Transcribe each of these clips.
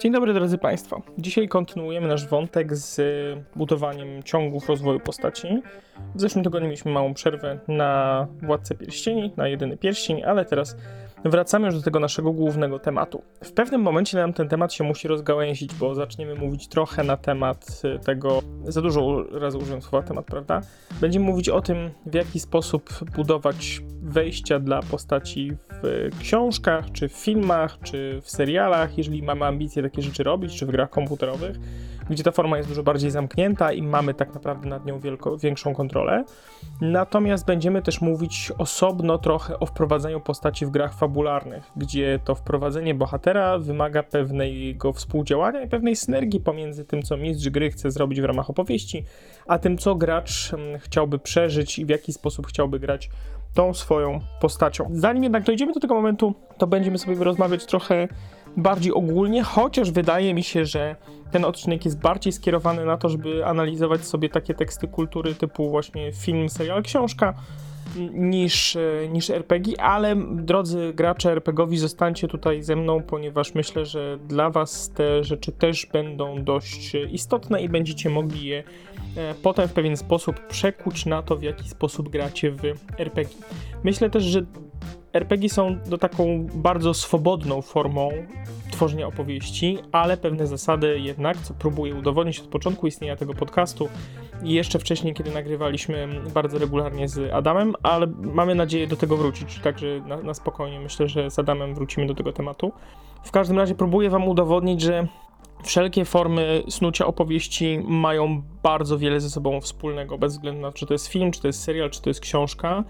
Dzień dobry drodzy Państwo. Dzisiaj kontynuujemy nasz wątek z budowaniem ciągów rozwoju postaci. W zeszłym tygodniu mieliśmy małą przerwę na Władcę Pierścieni, na jedyny pierścień, ale teraz wracamy już do tego naszego głównego tematu. W pewnym momencie nam ten temat się musi rozgałęzić, bo zaczniemy mówić trochę na temat tego, za dużo razy użyłem słowa temat, prawda? Będziemy mówić o tym, w jaki sposób budować wejścia dla postaci w książkach, czy w filmach, czy w serialach, jeżeli mamy ambicje takie rzeczy robić, czy w grach komputerowych, gdzie ta forma jest dużo bardziej zamknięta i mamy tak naprawdę nad nią wielko, większą kontrolę. Natomiast będziemy też mówić osobno trochę o wprowadzeniu postaci w grach fabularnych, gdzie to wprowadzenie bohatera wymaga pewnego współdziałania i pewnej synergii pomiędzy tym, co mistrz gry chce zrobić w ramach opowieści, a tym, co gracz mm, chciałby przeżyć i w jaki sposób chciałby grać tą swoją postacią. Zanim jednak dojdziemy do tego momentu, to będziemy sobie rozmawiać trochę bardziej ogólnie, chociaż wydaje mi się, że ten odcinek jest bardziej skierowany na to, żeby analizować sobie takie teksty kultury typu właśnie film, serial, książka niż, niż RPG, ale drodzy gracze RPGowi, zostańcie tutaj ze mną, ponieważ myślę, że dla Was te rzeczy też będą dość istotne i będziecie mogli je e, potem w pewien sposób przekuć na to, w jaki sposób gracie w RPG. Myślę też, że RPG są do taką bardzo swobodną formą tworzenia opowieści, ale pewne zasady jednak, co próbuję udowodnić od początku istnienia tego podcastu i jeszcze wcześniej, kiedy nagrywaliśmy bardzo regularnie z Adamem, ale mamy nadzieję do tego wrócić, także na, na spokojnie myślę, że z Adamem wrócimy do tego tematu. W każdym razie próbuję wam udowodnić, że wszelkie formy snucia opowieści mają bardzo wiele ze sobą wspólnego, bez względu na to, czy to jest film, czy to jest serial, czy to jest książka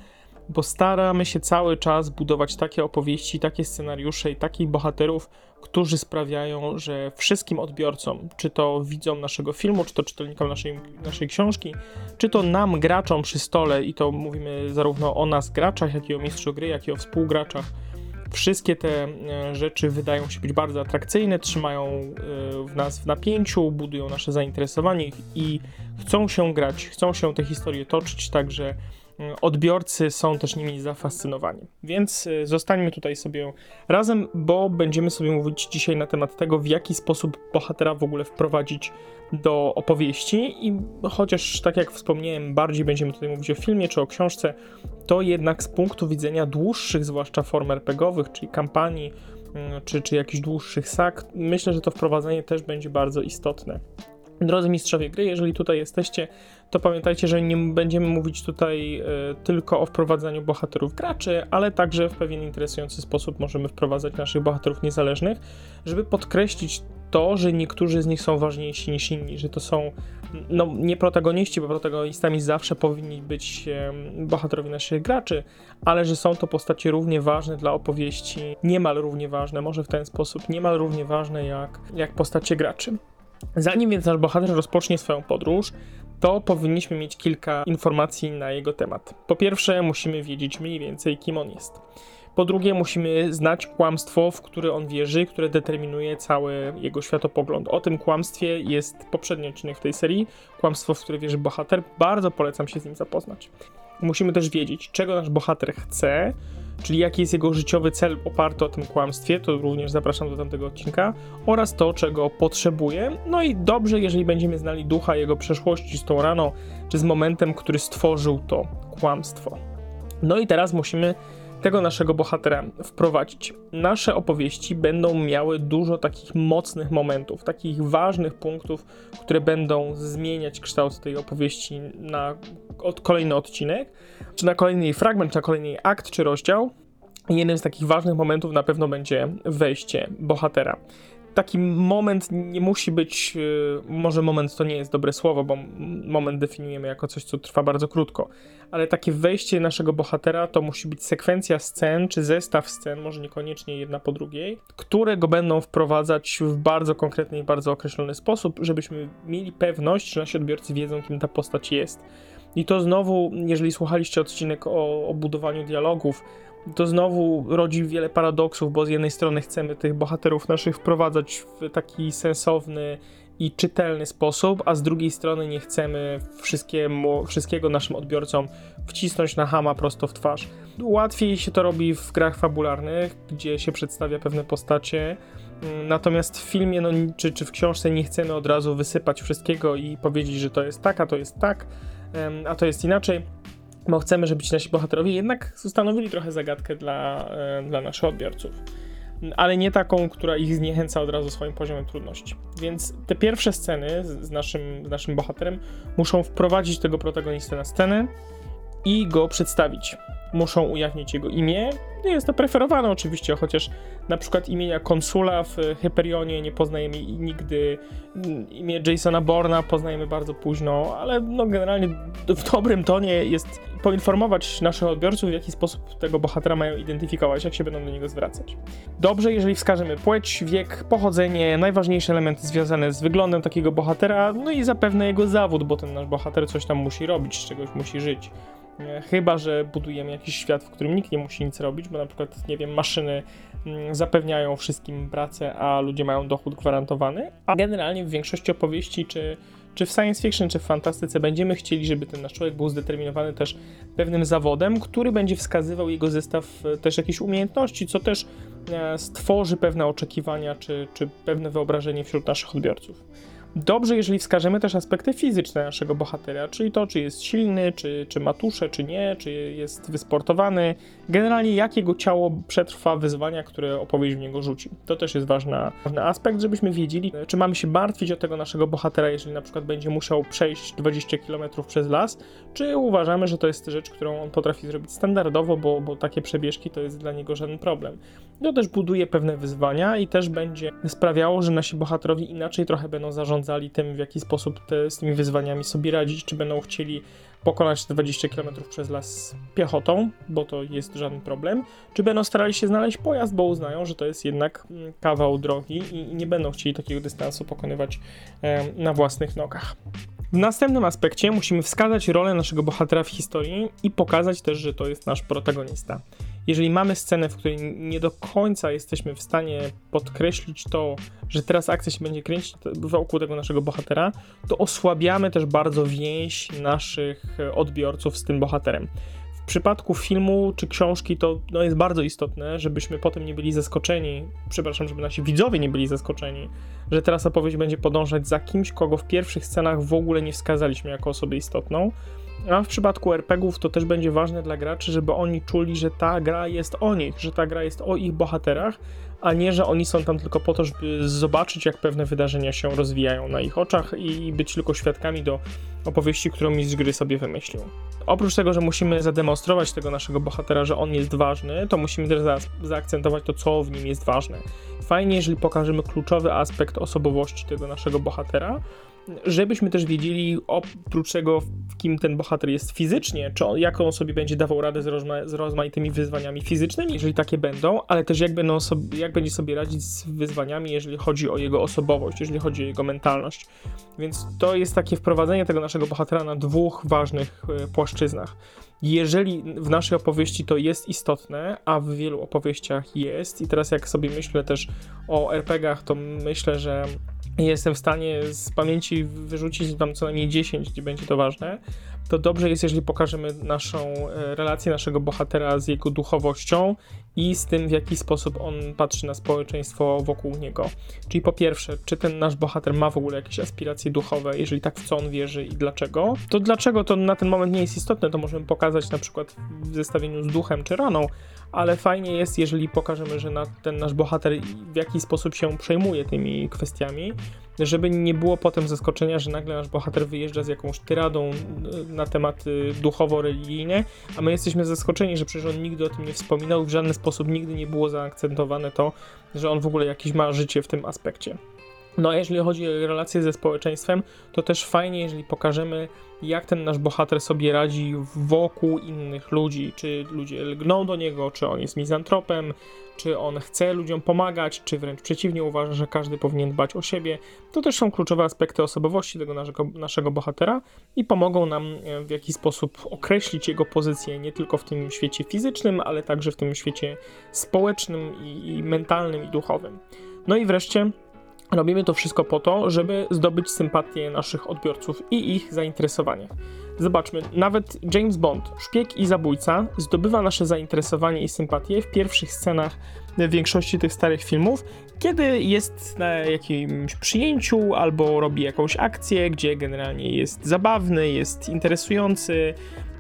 bo staramy się cały czas budować takie opowieści, takie scenariusze i takich bohaterów, którzy sprawiają, że wszystkim odbiorcom, czy to widzom naszego filmu, czy to czytelnikom naszej, naszej książki, czy to nam, graczom przy stole, i to mówimy zarówno o nas, graczach, jak i o mistrzu gry, jak i o współgraczach, wszystkie te e, rzeczy wydają się być bardzo atrakcyjne, trzymają e, w nas w napięciu, budują nasze zainteresowanie i chcą się grać, chcą się te historie toczyć, także odbiorcy są też nimi zafascynowani. Więc y, zostańmy tutaj sobie razem, bo będziemy sobie mówić dzisiaj na temat tego, w jaki sposób bohatera w ogóle wprowadzić do opowieści i chociaż tak jak wspomniałem, bardziej będziemy tutaj mówić o filmie czy o książce, to jednak z punktu widzenia dłuższych, zwłaszcza form RPGowych, czyli kampanii, mm, czy, czy jakichś dłuższych sak, myślę, że to wprowadzenie też będzie bardzo istotne. Drodzy mistrzowie gry, jeżeli tutaj jesteście, to pamiętajcie, że nie będziemy mówić tutaj y, tylko o wprowadzaniu bohaterów graczy, ale także w pewien interesujący sposób możemy wprowadzać naszych bohaterów niezależnych, żeby podkreślić to, że niektórzy z nich są ważniejsi niż inni, że to są no, nie protagoniści, bo protagonistami zawsze powinni być bohaterowie naszych graczy, ale że są to postacie równie ważne dla opowieści, niemal równie ważne, może w ten sposób, niemal równie ważne jak, jak postacie graczy. Zanim więc nasz bohater rozpocznie swoją podróż, to powinniśmy mieć kilka informacji na jego temat. Po pierwsze, musimy wiedzieć mniej więcej, kim on jest. Po drugie, musimy znać kłamstwo, w które on wierzy, które determinuje cały jego światopogląd. O tym kłamstwie jest poprzedni odcinek w tej serii, kłamstwo, w które wierzy bohater. Bardzo polecam się z nim zapoznać. Musimy też wiedzieć, czego nasz bohater chce, czyli jaki jest jego życiowy cel oparty o tym kłamstwie, to również zapraszam do tamtego odcinka, oraz to, czego potrzebuje. No i dobrze, jeżeli będziemy znali ducha jego przeszłości z tą raną, czy z momentem, który stworzył to kłamstwo. No i teraz musimy tego naszego bohatera wprowadzić. Nasze opowieści będą miały dużo takich mocnych momentów, takich ważnych punktów, które będą zmieniać kształt tej opowieści na od, kolejny odcinek, czy na kolejny fragment, czy na kolejny akt, czy rozdział. Jednym z takich ważnych momentów na pewno będzie wejście bohatera taki moment nie musi być, y, może moment to nie jest dobre słowo, bo moment definiujemy jako coś, co trwa bardzo krótko, ale takie wejście naszego bohatera to musi być sekwencja scen, czy zestaw scen, może niekoniecznie jedna po drugiej, które go będą wprowadzać w bardzo konkretny i bardzo określony sposób, żebyśmy mieli pewność, że nasi odbiorcy wiedzą, kim ta postać jest. I to znowu, jeżeli słuchaliście odcinek o, o budowaniu dialogów, to znowu rodzi wiele paradoksów, bo z jednej strony chcemy tych bohaterów naszych wprowadzać w taki sensowny i czytelny sposób, a z drugiej strony nie chcemy wszystkiego naszym odbiorcom wcisnąć na hama prosto w twarz. Łatwiej się to robi w grach fabularnych, gdzie się przedstawia pewne postacie Mm, Natomiast w filmie, no, czy, czy w książce nie chcemy od razu wysypać wszystkiego i powiedzieć, że to jest tak, a to jest tak, a to jest inaczej, bo chcemy, żeby ci nasi bohaterowie jednak stanowili trochę zagadkę dla, e, dla naszych odbiorców. Ale nie taką, która ich zniechęca od razu swoim poziomem trudności. Więc te pierwsze sceny z, naszym, z naszym bohaterem muszą wprowadzić tego protagonistę na scenę i go przedstawić. Muszą ujawnić jego imię. Nie jest to preferowane oczywiście, chociaż na przykład imienia konsula w Hyperionie nie poznajemy nigdy. Imię Jasona Borna poznajemy bardzo późno, ale no generalnie w dobrym tonie jest poinformować naszych odbiorców, w jaki sposób tego bohatera mają identyfikować, jak się będą do niego zwracać. Dobrze, jeżeli wskażemy płeć, wiek, pochodzenie, najważniejsze elementy związane z wyglądem takiego bohatera, no i zapewne jego zawód, bo ten nasz bohater coś tam musi robić, z czegoś musi żyć. E, Chyba, że budujemy jakiś świat, w którym nikt nie musi nic robić, bo na przykład, nie wiem, maszyny mm, zapewniają wszystkim pracę, a ludzie mają dochód gwarantowany. A generalnie w większości opowieści, czy, czy w science fiction, czy w fantastyce, będziemy chcieli, żeby ten nasz człowiek był zdeterminowany też pewnym zawodem, który będzie wskazywał jego zestaw e, też jakichś umiejętności, co też e, stworzy pewne oczekiwania, czy, czy pewne wyobrażenie wśród naszych odbiorców. Dobrze, jeżeli wskażemy też aspekty fizyczne naszego bohatera, czyli to, czy jest silny, czy, czy ma tuszę, czy nie, czy jest wysportowany. Generalnie, jak jego ciało przetrwa wyzwania, które opowieść w niego rzuci. To też jest ważna, ważny aspekt, żebyśmy wiedzieli, czy mamy się martwić o tego naszego bohatera, jeżeli na przykład będzie musiał przejść 20 km przez las, czy uważamy, że to jest rzecz, którą on potrafi zrobić standardowo, bo, bo takie przebieżki to jest dla niego żaden problem. To też buduje pewne wyzwania i też będzie sprawiało, że nasi bohaterowie inaczej trochę będą zarządzali tym, w jaki sposób te, z tymi wyzwaniami sobie radzić, czy będą chcieli pokonać te 20 km przez las piechotą, bo to jest żaden problem, czy będą starali się znaleźć pojazd, bo uznają, że to jest jednak mm, kawał drogi i nie będą chcieli takiego dystansu pokonywać na własnych nogach. W następnym aspekcie musimy wskazać rolę naszego bohatera w historii i pokazać też, że to jest nasz protagonista. Jeżeli mamy scenę, w której nie do końca jesteśmy w stanie podkreślić to, że teraz akcja się będzie kręcić wokół tego naszego bohatera, to osłabiamy też bardzo więź naszych odbiorców z tym bohaterem. W przypadku filmu czy książki to no, jest bardzo istotne, żebyśmy potem nie byli zaskoczeni, przepraszam, żeby nasi widzowie nie byli zaskoczeni, że teraz opowieść będzie podążać za kimś, kogo w pierwszych scenach w ogóle nie wskazaliśmy jako osobę istotną. A w przypadku RPGów to też będzie ważne dla graczy, żeby oni czuli, że ta gra jest o nich, że ta gra jest o ich bohaterach, a nie, że oni są tam tylko po to, żeby zobaczyć, jak pewne wydarzenia się rozwijają na ich oczach i być tylko świadkami do opowieści, którą mistrz gry sobie wymyślił. Oprócz tego, że musimy zademonstrować tego naszego bohatera, że on jest ważny, to musimy też za zaakcentować to, co w nim jest ważne. Fajnie, jeżeli pokażemy kluczowy aspekt osobowości tego naszego bohatera, żebyśmy też wiedzieli oprócz tego, kim ten bohater jest fizycznie, czy on, jak on sobie będzie dawał radę z, rozma z rozmaitymi wyzwaniami fizycznymi, jeżeli takie będą, ale też jak, będą jak będzie sobie radzić z wyzwaniami, jeżeli chodzi o jego osobowość, jeżeli chodzi o jego mentalność. Więc to jest takie wprowadzenie tego naszego bohatera na dwóch ważnych e, płaszczyznach. Jeżeli w naszej opowieści to jest istotne, a w wielu opowieściach jest, i teraz jak sobie myślę też o RPGach, to myślę, że jestem w stanie z pamięci wyrzucić tam co najmniej 10, gdzie będzie to ważne, to dobrze jest, jeżeli pokażemy naszą e, relację naszego bohatera z jego duchowością i z tym, w jaki sposób on patrzy na społeczeństwo wokół niego. Czyli po pierwsze, czy ten nasz bohater ma w ogóle jakieś aspiracje duchowe, jeżeli tak, w co on wierzy i dlaczego. To dlaczego to na ten moment nie jest istotne, to możemy pokazać na przykład w zestawieniu z duchem czy raną, ale fajnie jest, jeżeli pokażemy, że na, ten nasz bohater w jakiś sposób się przejmuje tymi kwestiami, żeby nie było potem zaskoczenia, że nagle nasz bohater wyjeżdża z jakąś tyradą y, na tematy duchowo-religijne, a my jesteśmy zaskoczeni, że przecież on nigdy o tym nie wspominał, w żaden sposób nigdy nie było zaakcentowane to, że on w ogóle jakieś ma życie w tym aspekcie. No a jeżeli chodzi o relacje ze społeczeństwem, to też fajnie, jeżeli pokażemy, jak ten nasz bohater sobie radzi wokół innych ludzi. Czy ludzie lgną do niego, czy on jest mizantropem, czy on chce ludziom pomagać, czy wręcz przeciwnie uważa, że każdy powinien dbać o siebie. To też są kluczowe aspekty osobowości tego naszego, naszego bohatera i pomogą nam e, w jakiś sposób określić jego pozycję nie tylko w tym świecie fizycznym, ale także w tym świecie społecznym i, i mentalnym i duchowym. No i wreszcie Robimy to wszystko po to, żeby zdobyć sympatię naszych odbiorców i ich zainteresowanie. Zobaczmy, nawet James Bond, szpieg i zabójca, zdobywa nasze zainteresowanie i sympatię w pierwszych scenach większości tych starych filmów, kiedy jest na jakimś przyjęciu albo robi jakąś akcję, gdzie generalnie jest zabawny, jest interesujący,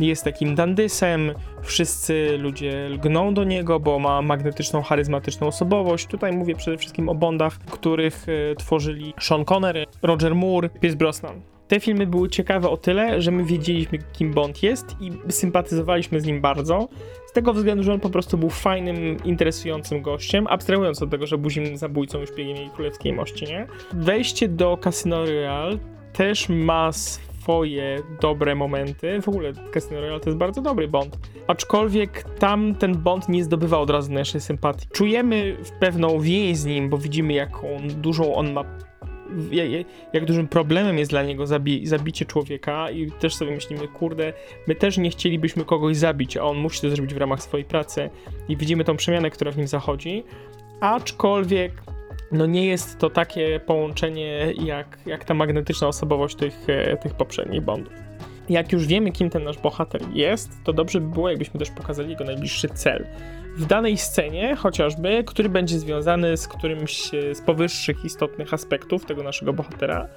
jest takim dandysem, wszyscy ludzie lgną do niego, bo ma magnetyczną, charyzmatyczną osobowość. Tutaj mówię przede wszystkim o Bondach, których e, tworzyli Sean Connery, Roger Moore, Pierce Brosnan. Te filmy były ciekawe o tyle, że my wiedzieliśmy, kim Bond jest i sympatyzowaliśmy z nim bardzo. Z tego względu, że on po prostu był fajnym, interesującym gościem, abstrahując od tego, że był zimnym zabójcą i szpiegiem jej królewskiej mości, nie? Wejście do Casino Royale też ma swoje dobre momenty. W ogóle Casino Royale to jest bardzo dobry Bond. Aczkolwiek tam ten Bond nie zdobywa od razu naszej sympatii. Czujemy pewną więź z nim, bo widzimy jaką dużą on ma jak dużym problemem jest dla niego zabi zabicie człowieka i też sobie myślimy, kurde, my też nie chcielibyśmy kogoś zabić, a on musi to zrobić w ramach swojej pracy i widzimy tą przemianę, która w nim zachodzi, aczkolwiek no nie jest to takie połączenie jak, jak ta magnetyczna osobowość tych, e, tych poprzednich Bondów. Jak już wiemy, kim ten nasz bohater jest, to dobrze by było, jakbyśmy też pokazali jego najbliższy cel w danej scenie chociażby, który będzie związany z którymś z powyższych istotnych aspektów tego naszego bohatera,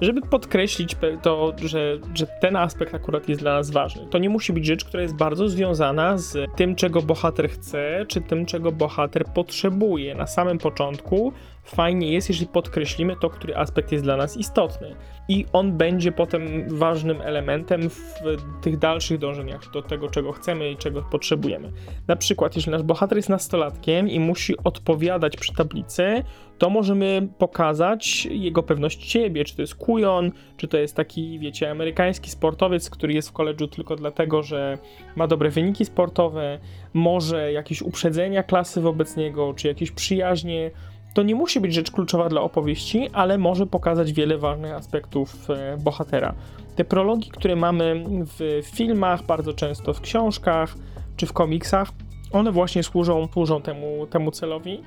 żeby podkreślić to, że, że ten aspekt akurat jest dla nas ważny. To nie musi być rzecz, która jest bardzo związana z tym, czego bohater chce, czy tym, czego bohater potrzebuje. Na samym początku fajnie jest, jeżeli podkreślimy to, który aspekt jest dla nas istotny. I on będzie potem ważnym elementem w tych dalszych dążeniach do tego, czego chcemy i czego potrzebujemy. Na przykład, jeżeli nasz bohater jest nastolatkiem i musi odpowiadać przy tablicy, to możemy pokazać jego pewność siebie, czy to jest kujon, czy to jest taki, wiecie, amerykański sportowiec, który jest w koledżu tylko dlatego, że ma dobre wyniki sportowe, może jakieś uprzedzenia klasy wobec niego, czy jakieś przyjaźnie. To nie musi być rzecz kluczowa dla opowieści, ale może pokazać wiele ważnych aspektów e, bohatera. Te prologi, które mamy w filmach, bardzo często w książkach czy w komiksach, one właśnie służą, służą temu, temu celowi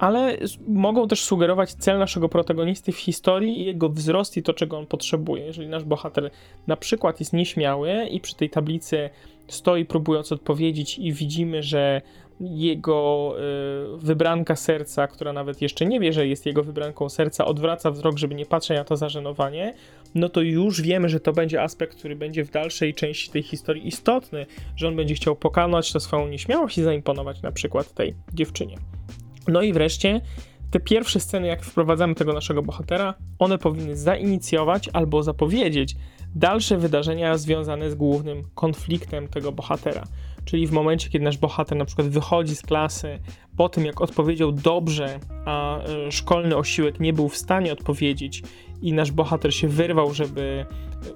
ale mogą też sugerować cel naszego protagonisty w historii i jego wzrost i to, czego on potrzebuje. Jeżeli nasz bohater na przykład jest nieśmiały i przy tej tablicy stoi próbując odpowiedzieć i widzimy, że jego y, wybranka serca, która nawet jeszcze nie wie, że jest jego wybranką serca, odwraca wzrok, żeby nie patrzeć na to zażenowanie, no to już wiemy, że to będzie aspekt, który będzie w dalszej części tej historii istotny, że on będzie chciał pokonać to swoją nieśmiałość i zaimponować na przykład tej dziewczynie. No i wreszcie te pierwsze sceny, jak wprowadzamy tego naszego bohatera, one powinny zainicjować albo zapowiedzieć dalsze wydarzenia związane z głównym konfliktem tego bohatera. Czyli w momencie, kiedy nasz bohater na przykład wychodzi z klasy, po tym jak odpowiedział dobrze, a e, szkolny osiłek nie był w stanie odpowiedzieć i nasz bohater się wyrwał, żeby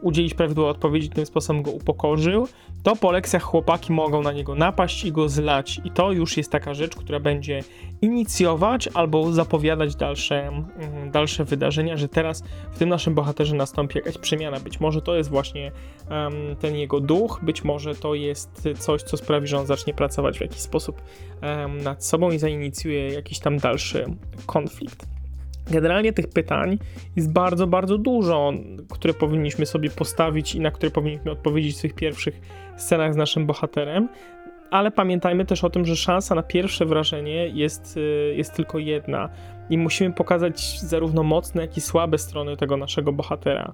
udzielić prawidłowej odpowiedzi, tym sposobem go upokorzył, to po lekcjach chłopaki mogą na niego napaść i go zlać. I to już jest taka rzecz, która będzie inicjować albo zapowiadać dalsze, mm, dalsze wydarzenia, że teraz w tym naszym bohaterze nastąpi jakaś przemiana. Być może to jest właśnie um, ten jego duch, być może to jest coś, co sprawi, że on zacznie pracować w jakiś sposób um, nad sobą i zainicjuje jakiś tam dalszy konflikt. Generalnie tych pytań jest bardzo, bardzo dużo, które powinniśmy sobie postawić i na które powinniśmy odpowiedzieć w tych pierwszych scenach z naszym bohaterem. Ale pamiętajmy też o tym, że szansa na pierwsze wrażenie jest, y, jest tylko jedna i musimy pokazać zarówno mocne, jak i słabe strony tego naszego bohatera.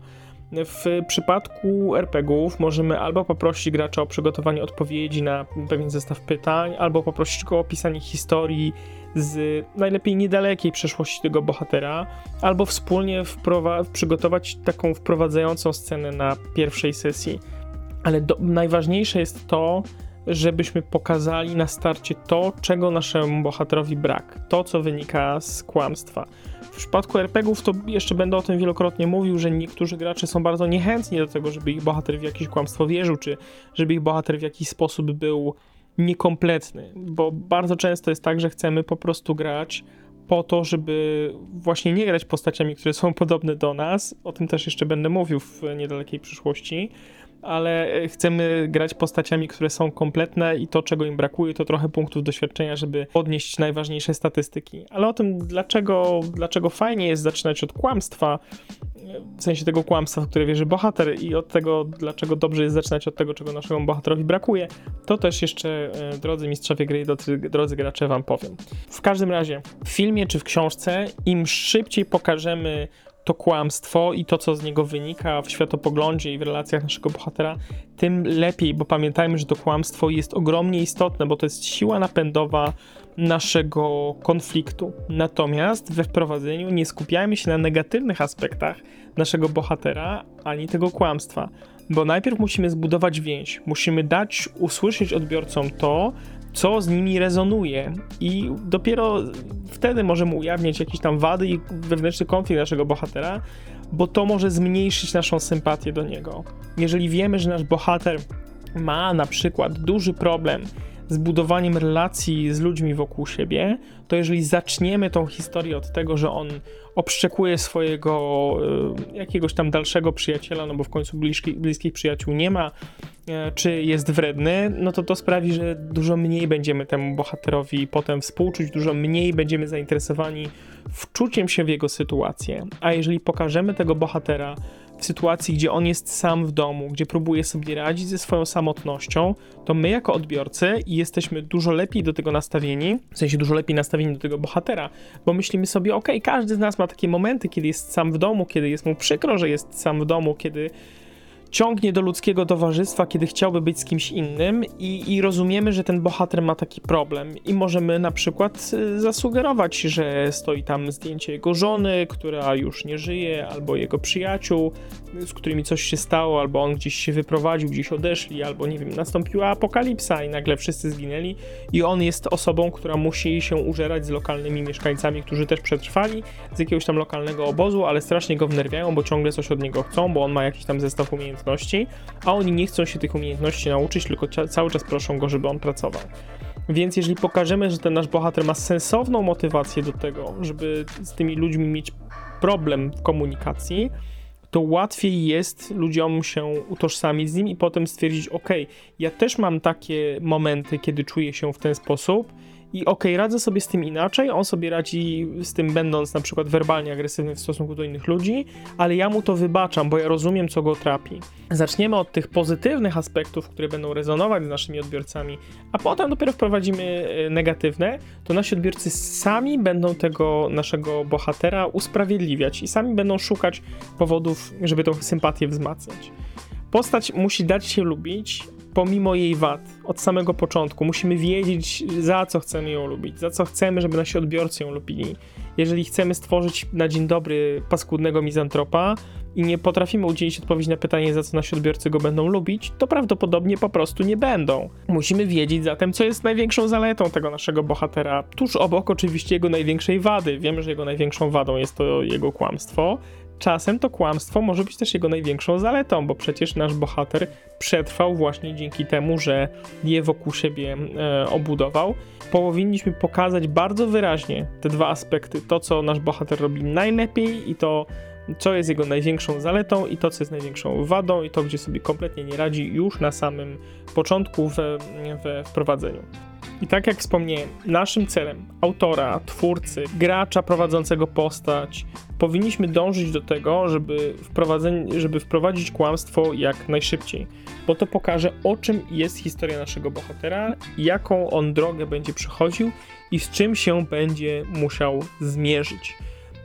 W przypadku RPGów możemy albo poprosić gracza o przygotowanie odpowiedzi na pewien zestaw pytań, albo poprosić go o opisanie historii z najlepiej niedalekiej przeszłości tego bohatera, albo wspólnie przygotować taką wprowadzającą scenę na pierwszej sesji. Ale najważniejsze jest to, żebyśmy pokazali na starcie to, czego naszemu bohaterowi brak, to, co wynika z kłamstwa. W przypadku RPGów to jeszcze będę o tym wielokrotnie mówił, że niektórzy gracze są bardzo niechętni do tego, żeby ich bohater w jakieś kłamstwo wierzył, czy żeby ich bohater w jakiś sposób był niekompletny, bo bardzo często jest tak, że chcemy po prostu grać po to, żeby właśnie nie grać postaciami, które są podobne do nas. O tym też jeszcze będę mówił w niedalekiej przyszłości ale e, chcemy grać postaciami, które są kompletne i to, czego im brakuje, to trochę punktów doświadczenia, żeby podnieść najważniejsze statystyki. Ale o tym, dlaczego, dlaczego fajnie jest zaczynać od kłamstwa, w sensie tego kłamstwa, w które wierzy bohater i od tego, dlaczego dobrze jest zaczynać od tego, czego naszemu bohaterowi brakuje, to też jeszcze, e, drodzy mistrzowie gry i drodzy, drodzy gracze, wam powiem. W każdym razie, w filmie czy w książce, im szybciej pokażemy to kłamstwo i to, co z niego wynika w światopoglądzie i w relacjach naszego bohatera, tym lepiej, bo pamiętajmy, że to kłamstwo jest ogromnie istotne, bo to jest siła napędowa naszego konfliktu. Natomiast we wprowadzeniu nie skupiajmy się na negatywnych aspektach naszego bohatera ani tego kłamstwa, bo najpierw musimy zbudować więź, musimy dać usłyszeć odbiorcom to, co z nimi rezonuje i dopiero wtedy możemy ujawniać jakieś tam wady i wewnętrzny konflikt naszego bohatera, bo to może zmniejszyć naszą sympatię do niego. Jeżeli wiemy, że nasz bohater ma na przykład duży problem z budowaniem relacji z ludźmi wokół siebie, to jeżeli zaczniemy tą historię od tego, że on obszczekuje swojego y, jakiegoś tam dalszego przyjaciela, no bo w końcu bliskich, bliskich przyjaciół nie ma, y, czy jest wredny, no to to sprawi, że dużo mniej będziemy temu bohaterowi potem współczuć, dużo mniej będziemy zainteresowani wczuciem się w jego sytuację. A jeżeli pokażemy tego bohatera w sytuacji, gdzie on jest sam w domu, gdzie próbuje sobie radzić ze swoją samotnością, to my jako odbiorcy jesteśmy dużo lepiej do tego nastawieni, w sensie dużo lepiej nastawieni do tego bohatera, bo myślimy sobie, ok, każdy z nas ma takie momenty, kiedy jest sam w domu, kiedy jest mu przykro, że jest sam w domu, kiedy ciągnie do ludzkiego towarzystwa, kiedy chciałby być z kimś innym i, i, rozumiemy, że ten bohater ma taki problem. I możemy na przykład y, zasugerować, że stoi tam zdjęcie jego żony, która już nie żyje, albo jego przyjaciół, z którymi coś się stało, albo on gdzieś się wyprowadził, gdzieś odeszli, albo nie wiem, nastąpiła apokalipsa i nagle wszyscy zginęli. I on jest osobą, która musi się użerać z lokalnymi mieszkańcami, którzy też przetrwali z jakiegoś tam lokalnego obozu, ale strasznie go wnerwiają, bo ciągle coś od niego chcą, bo on ma jakiś tam zestaw umiejętności umiejętności, a oni nie chcą się tych umiejętności nauczyć, tylko cały czas proszą go, żeby on pracował. Więc jeżeli pokażemy, że ten nasz bohater ma sensowną motywację do tego, żeby z tymi ludźmi mieć problem w komunikacji, to łatwiej jest ludziom się utożsamić z nim i potem stwierdzić: OK, ja też mam takie momenty, kiedy czuję się w ten sposób i okej, okay, radzę sobie z tym inaczej, on sobie radzi z tym będąc na przykład werbalnie agresywny w stosunku do innych ludzi, ale ja mu to wybaczam, bo ja rozumiem, co go trapi. Zaczniemy od tych pozytywnych aspektów, które będą rezonować z naszymi odbiorcami, a potem dopiero wprowadzimy e, negatywne, to nasi odbiorcy sami będą tego naszego bohatera usprawiedliwiać i sami będą szukać powodów, żeby tą sympatię wzmacniać. Postać musi dać się lubić, pomimo jej wad, od samego początku. Musimy wiedzieć, za co chcemy ją lubić, za co chcemy, żeby nasi odbiorcy ją lubili. Jeżeli chcemy stworzyć na dzień dobry paskudnego mizantropa i nie potrafimy udzielić odpowiedzi na pytanie, za co nasi odbiorcy go będą lubić, to prawdopodobnie po prostu nie będą. Musimy wiedzieć zatem, co jest największą zaletą tego naszego bohatera, tuż obok oczywiście jego największej wady. Wiemy, że jego największą wadą jest to jego kłamstwo, czasem to kłamstwo może być też jego największą zaletą, bo przecież nasz bohater przetrwał właśnie dzięki temu, że je wokół siebie e, obudował. Powinniśmy pokazać bardzo wyraźnie te dwa aspekty: to, co nasz bohater robi najlepiej i to, co jest jego największą zaletą i to, co jest największą wadą i to, gdzie sobie kompletnie nie radzi już na samym początku we, we wprowadzeniu. I tak jak wspomniałem, naszym celem autora, twórcy, gracza prowadzącego postać, powinniśmy dążyć do tego, żeby, żeby wprowadzić kłamstwo jak najszybciej, bo to pokaże, o czym jest historia naszego bohatera, jaką on drogę będzie przechodził i z czym się będzie musiał zmierzyć.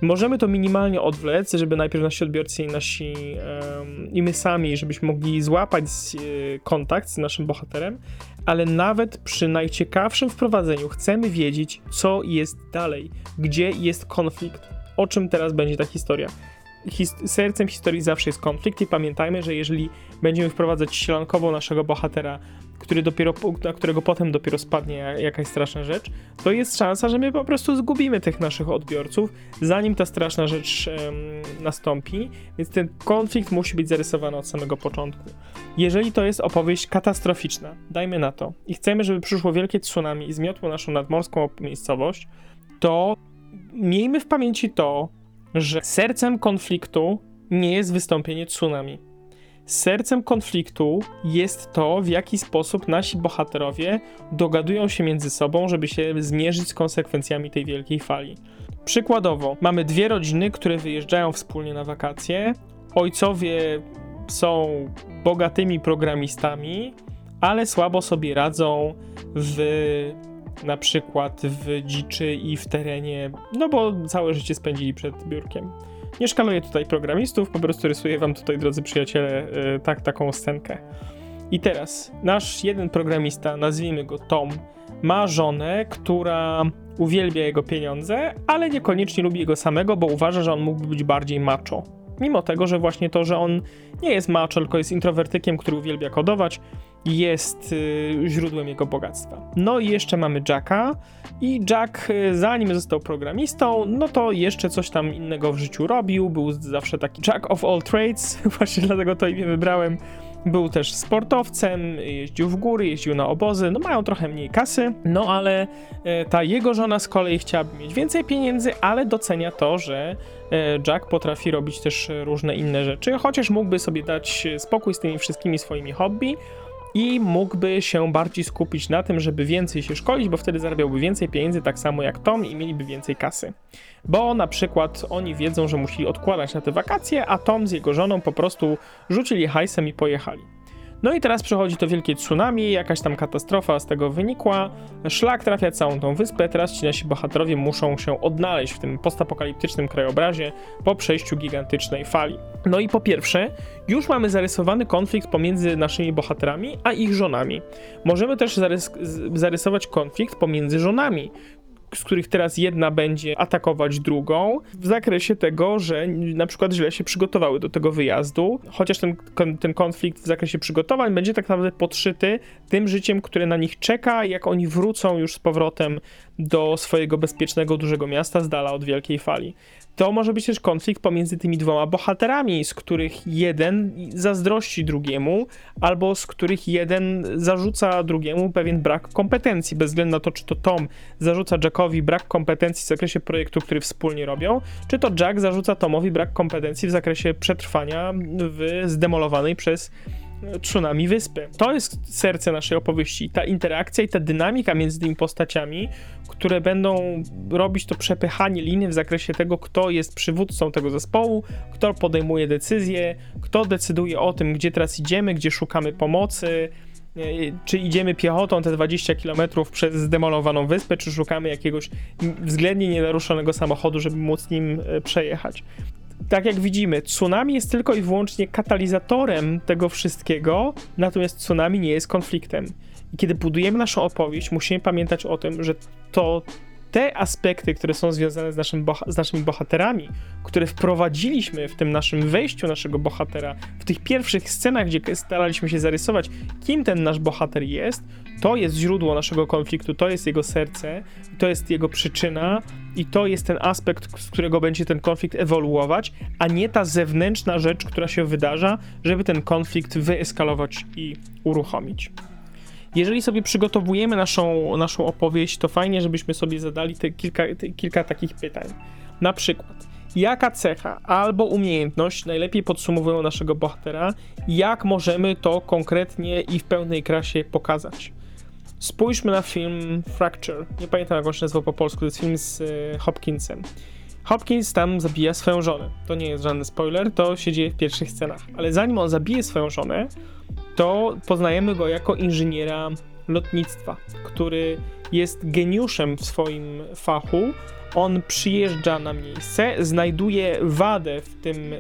Możemy to minimalnie odwlec, żeby najpierw nasi odbiorcy i nasi i my sami, żebyśmy mogli złapać y, kontakt z naszym bohaterem, ale nawet przy najciekawszym wprowadzeniu chcemy wiedzieć, co jest dalej, gdzie jest konflikt, o czym teraz będzie ta historia. His sercem historii zawsze jest konflikt i pamiętajmy, że jeżeli będziemy wprowadzać ślankowo naszego bohatera, który dopiero, na którego potem dopiero spadnie jakaś straszna rzecz, to jest szansa, że my po prostu zgubimy tych naszych odbiorców, zanim ta straszna rzecz um, nastąpi, więc ten konflikt musi być zarysowany od samego początku. Jeżeli to jest opowieść katastroficzna, dajmy na to, i chcemy, żeby przyszło wielkie tsunami i zmiotło naszą nadmorską miejscowość, to miejmy w pamięci to, że sercem konfliktu nie jest wystąpienie tsunami. Sercem konfliktu jest to, w jaki sposób nasi bohaterowie dogadują się między sobą, żeby się zmierzyć z konsekwencjami tej wielkiej fali. Przykładowo, mamy dwie rodziny, które wyjeżdżają wspólnie na wakacje. Ojcowie są bogatymi programistami, ale słabo sobie radzą w na przykład w dziczy i w terenie, no bo całe życie spędzili przed biurkiem. Nie szkaluję tutaj programistów, po prostu rysuję wam tutaj, drodzy przyjaciele, yy, tak, taką scenkę. I teraz nasz jeden programista, nazwijmy go Tom, ma żonę, która uwielbia jego pieniądze, ale niekoniecznie lubi jego samego, bo uważa, że on mógłby być bardziej macho. Mimo tego, że właśnie to, że on nie jest macho, tylko jest introwertykiem, który uwielbia kodować, jest y, źródłem jego bogactwa. No i jeszcze mamy Jacka. I Jack y, zanim został programistą, no to jeszcze coś tam innego w życiu robił, był zawsze taki Jack of all trades, właśnie dlatego to imię wybrałem. Był też sportowcem, jeździł w góry, jeździł na obozy, no mają trochę mniej kasy, no ale e, ta jego żona z kolei chciałaby mieć więcej pieniędzy, ale docenia to, że Jack potrafi robić też różne inne rzeczy, chociaż mógłby sobie dać spokój z tymi wszystkimi swoimi hobby, i mógłby się bardziej skupić na tym, żeby więcej się szkolić, bo wtedy zarabiałby więcej pieniędzy, tak samo jak Tom i mieliby więcej kasy. Bo na przykład oni wiedzą, że musieli odkładać na te wakacje, a Tom z jego żoną po prostu rzucili hajsem i pojechali. No i teraz przechodzi to wielkie tsunami, jakaś tam katastrofa z tego wynikła. Szlak trafia całą tą wyspę, teraz ci nasi bohaterowie muszą się odnaleźć w tym postapokaliptycznym krajobrazie po przejściu gigantycznej fali. No i po pierwsze, już mamy zarysowany konflikt pomiędzy naszymi bohaterami a ich żonami. Możemy też zarys zarysować konflikt pomiędzy żonami, z których teraz jedna będzie atakować drugą, w zakresie tego, że na przykład źle się przygotowały do tego wyjazdu, chociaż ten, ten konflikt w zakresie przygotowań będzie tak naprawdę podszyty tym życiem, które na nich czeka, jak oni wrócą już z powrotem do swojego bezpiecznego, dużego miasta z dala od wielkiej fali. To może być też konflikt pomiędzy tymi dwoma bohaterami, z których jeden zazdrości drugiemu, albo z których jeden zarzuca drugiemu pewien brak kompetencji, bez względu na to, czy to Tom zarzuca Jackowi brak kompetencji w zakresie projektu, który wspólnie robią, czy to Jack zarzuca Tomowi brak kompetencji w zakresie przetrwania w zdemolowanej przez tsunami wyspy. To jest serce naszej opowieści. Ta interakcja i ta dynamika między tymi postaciami, które będą robić to przepychanie liny w zakresie tego, kto jest przywódcą tego zespołu, kto podejmuje decyzje, kto decyduje o tym, gdzie teraz idziemy, gdzie szukamy pomocy, e, czy idziemy piechotą te 20 km przez zdemolowaną wyspę, czy szukamy jakiegoś względnie nienaruszonego samochodu, żeby móc nim e, przejechać tak jak widzimy, tsunami jest tylko i wyłącznie katalizatorem tego wszystkiego, natomiast tsunami nie jest konfliktem. I kiedy budujemy naszą opowieść, musimy pamiętać o tym, że to te aspekty, które są związane z, naszym z naszymi bohaterami, które wprowadziliśmy w tym naszym wejściu naszego bohatera, w tych pierwszych scenach, gdzie staraliśmy się zarysować, kim ten nasz bohater jest, to jest źródło naszego konfliktu, to jest jego serce, to jest jego przyczyna i to jest ten aspekt, z którego będzie ten konflikt ewoluować, a nie ta zewnętrzna rzecz, która się wydarza, żeby ten konflikt wyeskalować i uruchomić. Jeżeli sobie przygotowujemy naszą, naszą opowieść, to fajnie, żebyśmy sobie zadali te kilka, te kilka takich pytań. Na przykład, jaka cecha albo umiejętność najlepiej podsumowują naszego bohatera, jak możemy to konkretnie i w pełnej krasie pokazać. Spójrzmy na film Fracture. Nie pamiętam jak on się nazywał po polsku, to jest film z e, Hopkinsem. Hopkins tam zabija swoją żonę. To nie jest żaden spoiler, to się dzieje w pierwszych scenach. Ale zanim on zabije swoją żonę, to poznajemy go jako inżyniera lotnictwa, który jest geniuszem w swoim fachu. On przyjeżdża na miejsce, znajduje wadę w tym y,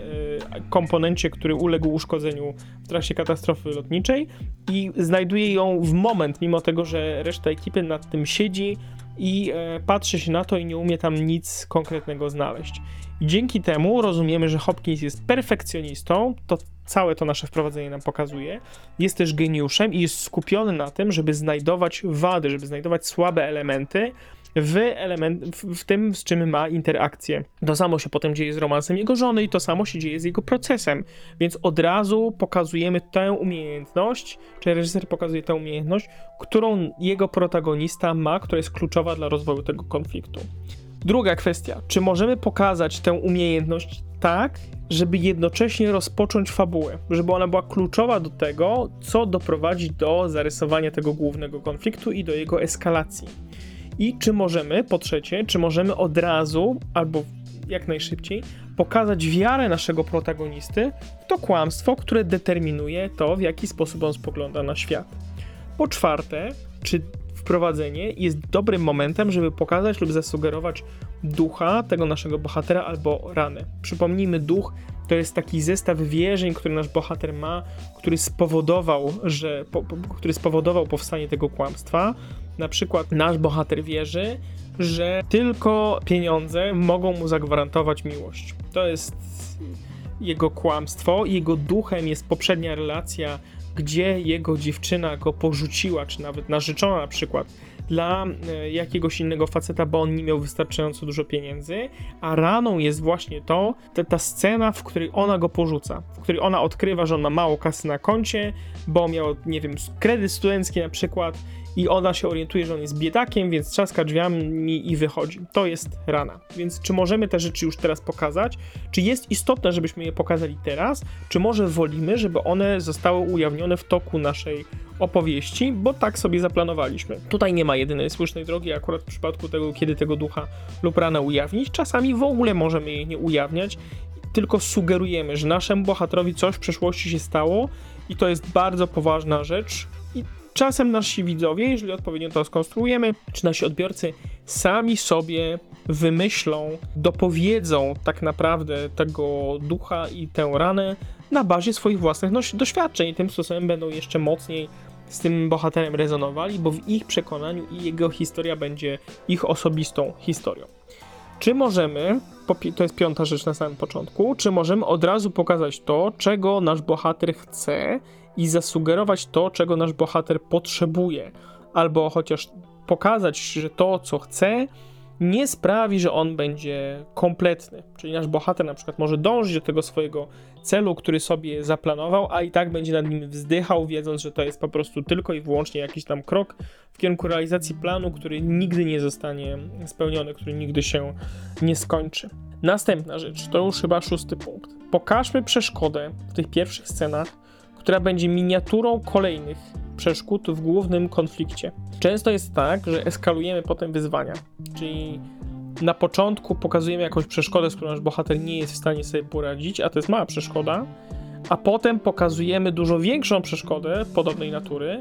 komponencie, który uległ uszkodzeniu w trakcie katastrofy lotniczej i znajduje ją w moment, mimo tego, że reszta ekipy nad tym siedzi i e, patrzy się na to i nie umie tam nic konkretnego znaleźć. I dzięki temu rozumiemy, że Hopkins jest perfekcjonistą, to całe to nasze wprowadzenie nam pokazuje. Jest też geniuszem i jest skupiony na tym, żeby znajdować wady, żeby znajdować słabe elementy w, element, w, w, tym, z czym ma interakcję. To samo się potem dzieje z romansem jego żony i to samo się dzieje z jego procesem. Więc od razu pokazujemy tę umiejętność, czy reżyser pokazuje tę umiejętność, którą jego protagonista ma, która jest kluczowa dla rozwoju tego konfliktu. Druga kwestia, czy możemy pokazać tę umiejętność tak, żeby jednocześnie rozpocząć fabułę, żeby ona była kluczowa do tego, co doprowadzi do zarysowania tego głównego konfliktu i do jego eskalacji. I czy możemy, po trzecie, czy możemy od razu, albo jak najszybciej, pokazać wiarę naszego protagonisty w to kłamstwo, które determinuje to, w jaki sposób on spogląda na świat. Po czwarte, czy wprowadzenie jest dobrym momentem, żeby pokazać lub zasugerować ducha tego naszego bohatera albo ranę. Przypomnijmy, duch to jest taki zestaw wierzeń, który nasz bohater ma, który spowodował, że, po, który spowodował powstanie tego kłamstwa. Na przykład nasz bohater wierzy, że tylko pieniądze mogą mu zagwarantować miłość. To jest jego kłamstwo. Jego duchem jest poprzednia relacja, gdzie jego dziewczyna go porzuciła, czy nawet narzeczona na przykład dla e, jakiegoś innego faceta, bo on nie miał wystarczająco dużo pieniędzy, a raną jest właśnie to, ta, ta scena, w której ona go porzuca, w której ona odkrywa, że on ma mało kasy na koncie, bo miał, nie wiem, kredyt studencki na przykład i ona się orientuje, że on jest biedakiem, więc trzaska drzwiami i wychodzi. To jest rana. Więc czy możemy te rzeczy już teraz pokazać? Czy jest istotne, żebyśmy je pokazali teraz? Czy może wolimy, żeby one zostały ujawnione w toku naszej opowieści, bo tak sobie zaplanowaliśmy. Tutaj nie ma jedynej słusznej drogi, akurat w przypadku tego, kiedy tego ducha lub ranę ujawnić. Czasami w ogóle możemy jej nie ujawniać, tylko sugerujemy, że naszemu bohaterowi coś w przeszłości się stało i to jest bardzo poważna rzecz. Czasem nasi widzowie, jeżeli odpowiednio to skonstruujemy, czy nasi odbiorcy sami sobie wymyślą, dopowiedzą tak naprawdę tego ducha i tę ranę na bazie swoich własnych doświadczeń tym sposobem będą jeszcze mocniej z tym bohaterem rezonowali, bo w ich przekonaniu i jego historia będzie ich osobistą historią. Czy możemy, to jest piąta rzecz na samym początku, czy możemy od razu pokazać to, czego nasz bohater chce i zasugerować to, czego nasz bohater potrzebuje, albo chociaż pokazać, że to, co chce, nie sprawi, że on będzie kompletny. Czyli nasz bohater na przykład może dążyć do tego swojego celu, który sobie zaplanował, a i tak będzie nad nim wzdychał, wiedząc, że to jest po prostu tylko i wyłącznie jakiś tam krok w kierunku realizacji planu, który nigdy nie zostanie spełniony, który nigdy się nie skończy. Następna rzecz, to już chyba szósty punkt. Pokażmy przeszkodę w tych pierwszych scenach, która będzie miniaturą kolejnych przeszkód w głównym konflikcie. Często jest tak, że eskalujemy potem wyzwania, czyli na początku pokazujemy jakąś przeszkodę, z którą nasz bohater nie jest w stanie sobie poradzić, a to jest mała przeszkoda, a potem pokazujemy dużo większą przeszkodę podobnej natury,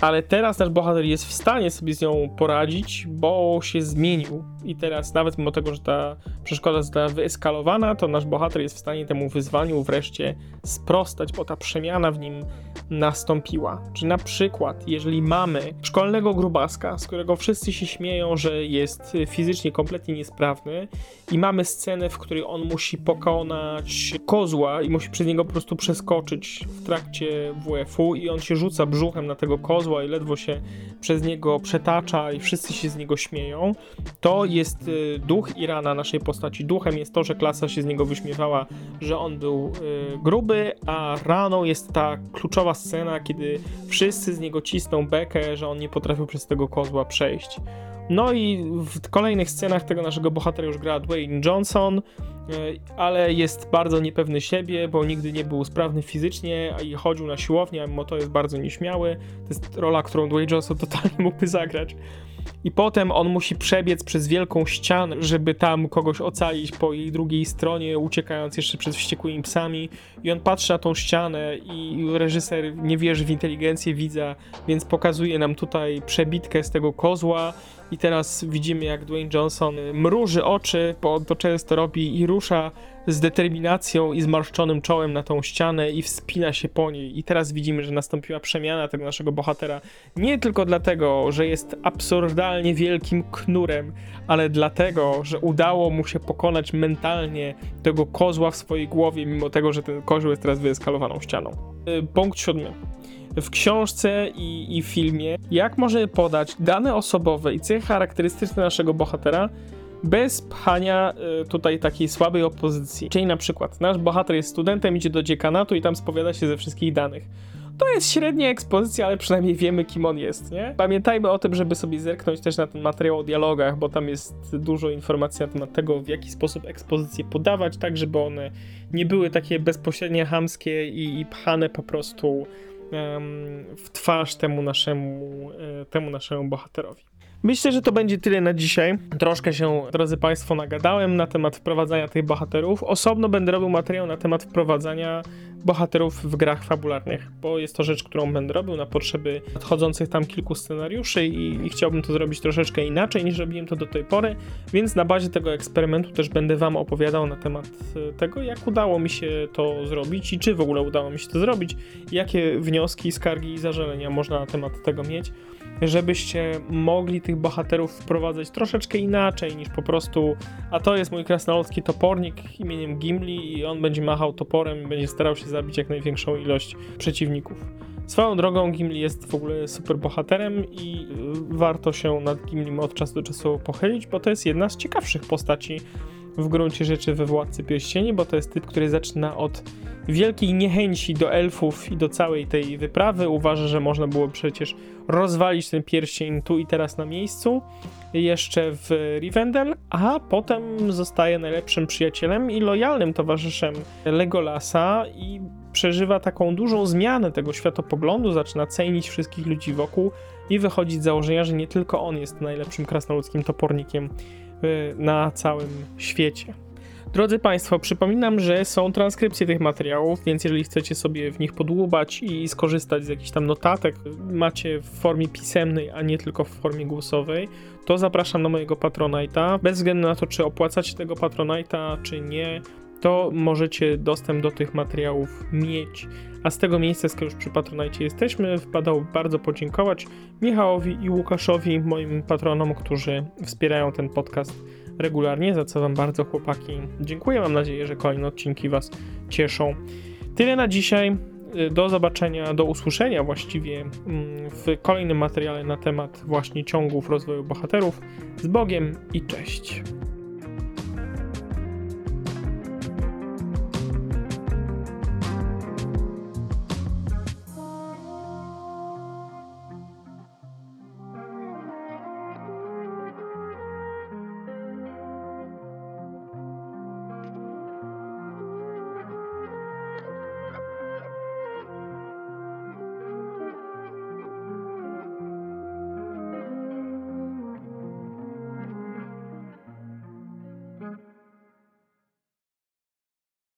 ale teraz nasz bohater jest w stanie sobie z nią poradzić, bo się zmienił. I teraz, nawet mimo tego, że ta przeszkoda została wyeskalowana, to nasz bohater jest w stanie temu wyzwaniu wreszcie sprostać, bo ta przemiana w nim nastąpiła. Czy na przykład, jeżeli mamy szkolnego grubaska, z którego wszyscy się śmieją, że jest fizycznie kompletnie niesprawny, i mamy scenę, w której on musi pokonać kozła i musi przez niego po prostu przeskoczyć w trakcie WF-u, i on się rzuca brzuchem na tego kozła i ledwo się przez niego przetacza, i wszyscy się z niego śmieją, to jest y, duch i rana naszej postaci. Duchem jest to, że klasa się z niego wyśmiewała, że on był y, gruby, a raną jest ta kluczowa scena, kiedy wszyscy z niego cisną bekę, że on nie potrafił przez tego kozła przejść. No i w kolejnych scenach tego naszego bohatera już gra Dwayne Johnson, ale jest bardzo niepewny siebie, bo nigdy nie był sprawny fizycznie i chodził na siłownię, a mimo to jest bardzo nieśmiały. To jest rola, którą Dwayne Johnson totalnie mógłby zagrać i potem on musi przebiec przez wielką ścianę, żeby tam kogoś ocalić po jej drugiej stronie, uciekając jeszcze przed wściekłymi psami. I on patrzy na tą ścianę i reżyser nie wierzy w inteligencję widza, więc pokazuje nam tutaj przebitkę z tego kozła i teraz widzimy jak Dwayne Johnson mruży oczy, bo to często robi i rusza z determinacją i zmarszczonym czołem na tą ścianę i wspina się po niej. I teraz widzimy, że nastąpiła przemiana tego naszego bohatera. Nie tylko dlatego, że jest absurdalnie wielkim knurem, ale dlatego, że udało mu się pokonać mentalnie tego kozła w swojej głowie, mimo tego, że ten kozioł jest teraz wyeskalowaną ścianą. Y, punkt siódmy w książce i, i filmie, jak możemy podać dane osobowe i cechy charakterystyczne naszego bohatera bez pchania y, tutaj takiej słabej opozycji. Czyli na przykład nasz bohater jest studentem, idzie do dziekanatu i tam spowiada się ze wszystkich danych. to jest średnia ekspozycja, ale przynajmniej wiemy, kim on jest, nie? Pamiętajmy o tym, żeby sobie zerknąć też na ten materiał o dialogach, bo tam jest dużo informacji na temat tego, w jaki sposób ekspozycje podawać, tak żeby one nie były takie bezpośrednie, hamskie i, i pchane po prostu w twarz temu naszemu, e, temu naszemu bohaterowi. Myślę, że to będzie tyle na dzisiaj. Troszkę się, drodzy Państwo, nagadałem na temat wprowadzania tych bohaterów. Osobno będę robił materiał na temat wprowadzania bohaterów w grach fabularnych, bo jest to rzecz, którą będę robił na potrzeby nadchodzących tam kilku scenariuszy i, i chciałbym to zrobić troszeczkę inaczej niż robiłem to do tej pory, więc na bazie tego eksperymentu też będę Wam opowiadał na temat e, tego, jak udało mi się to zrobić i czy w ogóle udało mi się to zrobić, jakie wnioski, skargi i zażalenia można na temat tego mieć żebyście mogli tych bohaterów wprowadzać troszeczkę inaczej niż po prostu, a to jest mój krasnoludski topornik imieniem Gimli i on będzie machał toporem i będzie starał się zabić jak największą ilość przeciwników. Swoją drogą Gimli jest w ogóle super bohaterem i y, warto się nad Gimlim od czasu do czasu pochylić, bo to jest jedna z ciekawszych postaci w gruncie rzeczy we Władcy Pierścieni, bo to jest typ, który zaczyna od wielkiej niechęci do elfów i do całej tej wyprawy. Uważa, że można było przecież rozwalić ten pierścień tu i teraz na miejscu, jeszcze w Rivendell, a potem zostaje najlepszym przyjacielem i lojalnym towarzyszem Legolasa i przeżywa taką dużą zmianę tego światopoglądu, zaczyna cenić wszystkich ludzi wokół i wychodzić z założenia, że nie tylko on jest najlepszym krasnoludzkim topornikiem na całym świecie. Drodzy Państwo, przypominam, że są transkrypcje tych materiałów, więc jeżeli chcecie sobie w nich podłubać i skorzystać z jakichś tam notatek, macie w formie pisemnej, a nie tylko w formie głosowej, to zapraszam na mojego Patronite'a. Bez względu na to, czy opłacacie tego Patronite'a, czy nie, to możecie dostęp do tych materiałów mieć. A z tego miejsca, skoro już przy Patronite jesteśmy, wpadał bardzo podziękować Michałowi i Łukaszowi, moim patronom, którzy wspierają ten podcast regularnie, za co Wam bardzo chłopaki dziękuję. Mam nadzieję, że kolejne odcinki Was cieszą. Tyle na dzisiaj. Do zobaczenia, do usłyszenia właściwie mm, w kolejnym materiale na temat właśnie ciągów rozwoju bohaterów. Z Bogiem i cześć.